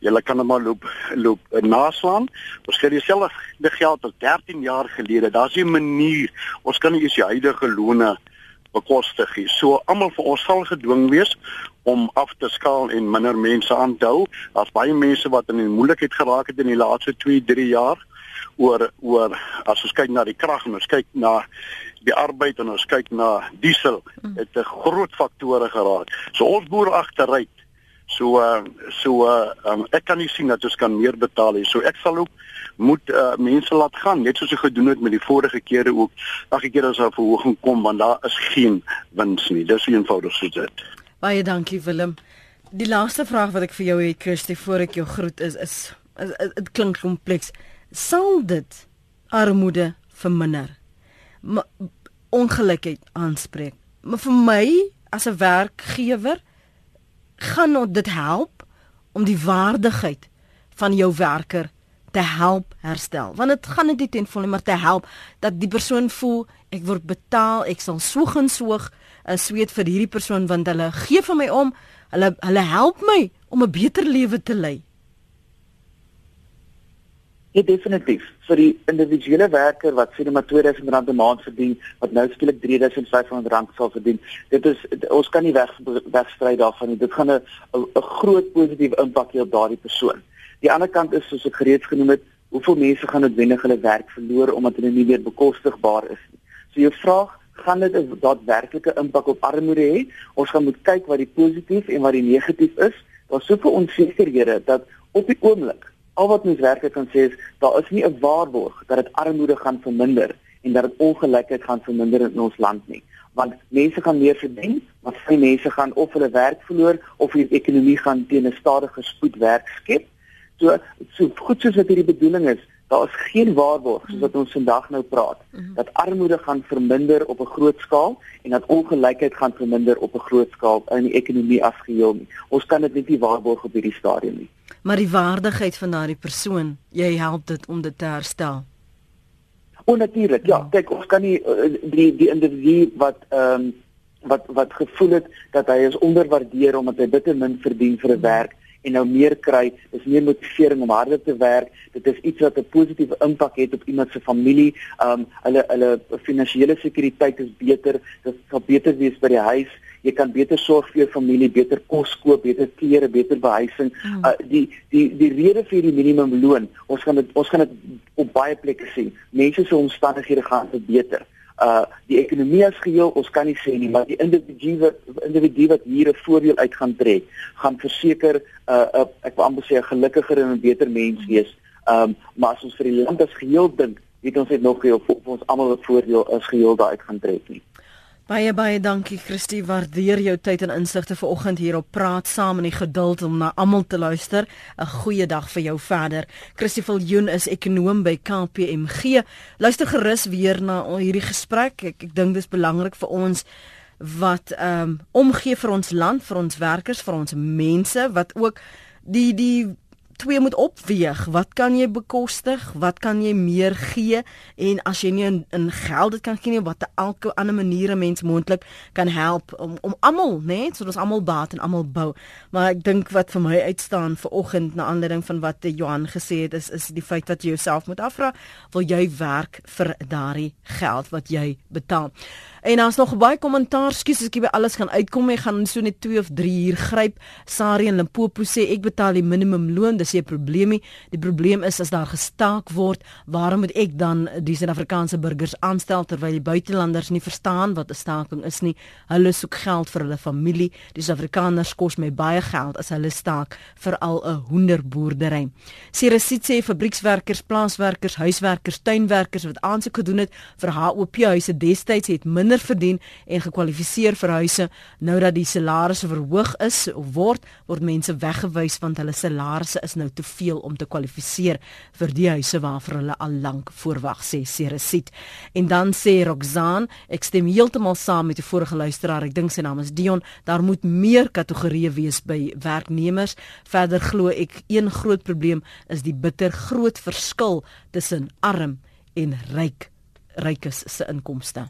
Julle kan hom maar loop loop naslaan. Ons kry dieselfde geld as 13 jaar gelede. Daar's 'n manier. Ons kan nie eens die huidige loone bekostig nie. So almal vir ons sal gedwing wees om af te skaal en minder mense aan te hou. Daar's baie mense wat in moeilikheid geraak het in die laaste 2, 3 jaar oor oor as ons kyk na die krag en ons kyk na die arbeid en ons kyk na diesel het 'n groot faktore geraak. So ons boere agteruit. So uh, so uh, um, ek kan nie sien dat ons kan meer betaal nie. So ek sal ook moet uh, mense laat gaan net soos ek gedoen het met die vorige kere ook. Elke keer as daar 'n verhoging kom want daar is geen wins nie. Dis eenvoudig so dit. Baie dankie Willem. Die laaste vraag wat ek vir jou het Kirsty voor ek jou groet is is dit klink kompleks. Sal dit armoede verminder? ongelukheid aanspreek. Maar vir my as 'n werkgewer gaan dit help om die waardigheid van jou werker te help herstel. Want dit gaan nie ten volle maar te help dat die persoon voel ek word betaal, ek sal soeg en soeg 'n sweet vir hierdie persoon want hulle gee vir my om, hulle hulle help my om 'n beter lewe te lei. Ja definitief. Vir die individuele werker wat sê maar R2000 'n maand verdien, wat nou skielik R3500 sal verdien, dit is ons kan nie weg wegstry daarvan nie. Dit gaan 'n 'n groot positiewe impak hê op daardie persoon. Die ander kant is soos ek gereeds genoem het, hoeveel mense gaan noodwendig hulle werk verloor omdat hulle nie meer bekostigbaar is nie. So jou vraag gaan dit 'n daadwerklike impak op armoede hê. Ons gaan moet kyk wat die positief en wat die negatief is. Daar's soveel onsekerhede dat op die oomblik al wat mens werklik kan sê is daar is nie 'n waarborg dat dit armoede gaan verminder en dat dit ongelykheid gaan verminder in ons land nie. Want mense gaan meer verdien maar baie mense gaan of hulle werk verloor of die ekonomie gaan teen 'n stadige spoed werk skep. So so goed soos wat hierdie bedoeling is daar is geen waarborg soos wat ons vandag nou praat mhm. dat armoede gaan verminder op 'n groot skaal en dat ongelykheid gaan verminder op 'n groot skaal in die ekonomie as geheel nie. Ons kan dit net nie waarborg op hierdie stadium nie maar die waardigheid van daardie persoon, jy help dit om dit te herstel. Onnatuurlik. Ja, kyk, ons kan nie uh, die die individu wat ehm um, wat wat gevoel het dat hy is onderwaardeer omdat hy bitter min verdien vir 'n hmm. werk en nou meer kry, is meer motivering om harder te werk. Dit is iets wat 'n positiewe impak het op iemand se familie. Ehm um, hulle hulle finansiële sekuriteit is beter, dit sal beter wees by die huis jy kan beter sorg vir jou familie, beter kos koop, beter klere, beter behuising. Mm. Uh, die die die rede vir die minimumloon, ons gaan dit ons gaan dit op baie plekke sien. Mense se omstandighede gaan verbeter. Uh die ekonomie as geheel, ons kan nie sê nie, maar die individu wat individu wat hier 'n voordeel uit gaan trek, gaan verseker uh, uh ek wil amper sê 'n gelukkiger en 'n beter mens wees. Um maar as ons vir die land as geheel dink, het ons net nog geheel vir ons almal 'n voordeel as geheel daaruit gaan trek nie. Baie baie dankie Christie, waardeer jou tyd en insigte vanoggend hier op Praat Saam en die geduld om na almal te luister. 'n Goeie dag vir jou verder. Christie Viljoen is ekonom by KPMG. Luister gerus weer na hierdie gesprek. Ek ek dink dis belangrik vir ons wat ehm um, omgee vir ons land, vir ons werkers, vir ons mense wat ook die die twee moet opweeg. Wat kan jy bekostig? Wat kan jy meer gee? En as jy nie in, in geld dit kan gee nie, wat elke ander maniere mens moontlik kan help om om almal, né, nee, sodat ons almal baat en almal bou. Maar ek dink wat vir my uitstaan vir oggend na aanleiding van wat Johan gesê het is is die feit dat jy jouself moet afvra, wil jy werk vir daardie geld wat jy betaal? En daar's nog baie kommentaar. Skus as ek by alles gaan uitkom. Ek gaan so net 2 of 3 uur gryp. Sari en Limpopo sê ek betaal die minimumloon. Dis 'n probleem nie. Die probleem is as daar gestaak word, waarom moet ek dan die Suid-Afrikaanse burgers aanstel terwyl die buitelanders nie verstaan wat 'n staking is nie? Hulle soek geld vir hulle familie. Die Suid-Afrikaners kos my baie geld as hulle staak vir al 'n hoenderboerdery. Sirasit sê fabriekswerkers, plaaswerkers, huiswerkers, tuinwerkers wat aansoek gedoen het vir HOP huise destyds het minder minder verdien en gekwalifiseer vir huise. Nou dat die salarisse verhoog is of word word mense weggewys want hulle salarisse is nou te veel om te kwalifiseer vir die huise waarvoor hulle al lank voorwag sê Ceresit en dan sê Roxan ek stem heeltemal saam met die vorige luisteraar. Ek dink sy naam is Dion. Daar moet meer kategorieë wees by werknemers. Verder glo ek een groot probleem is die bitter groot verskil tussen arm en ryk rykes se inkomste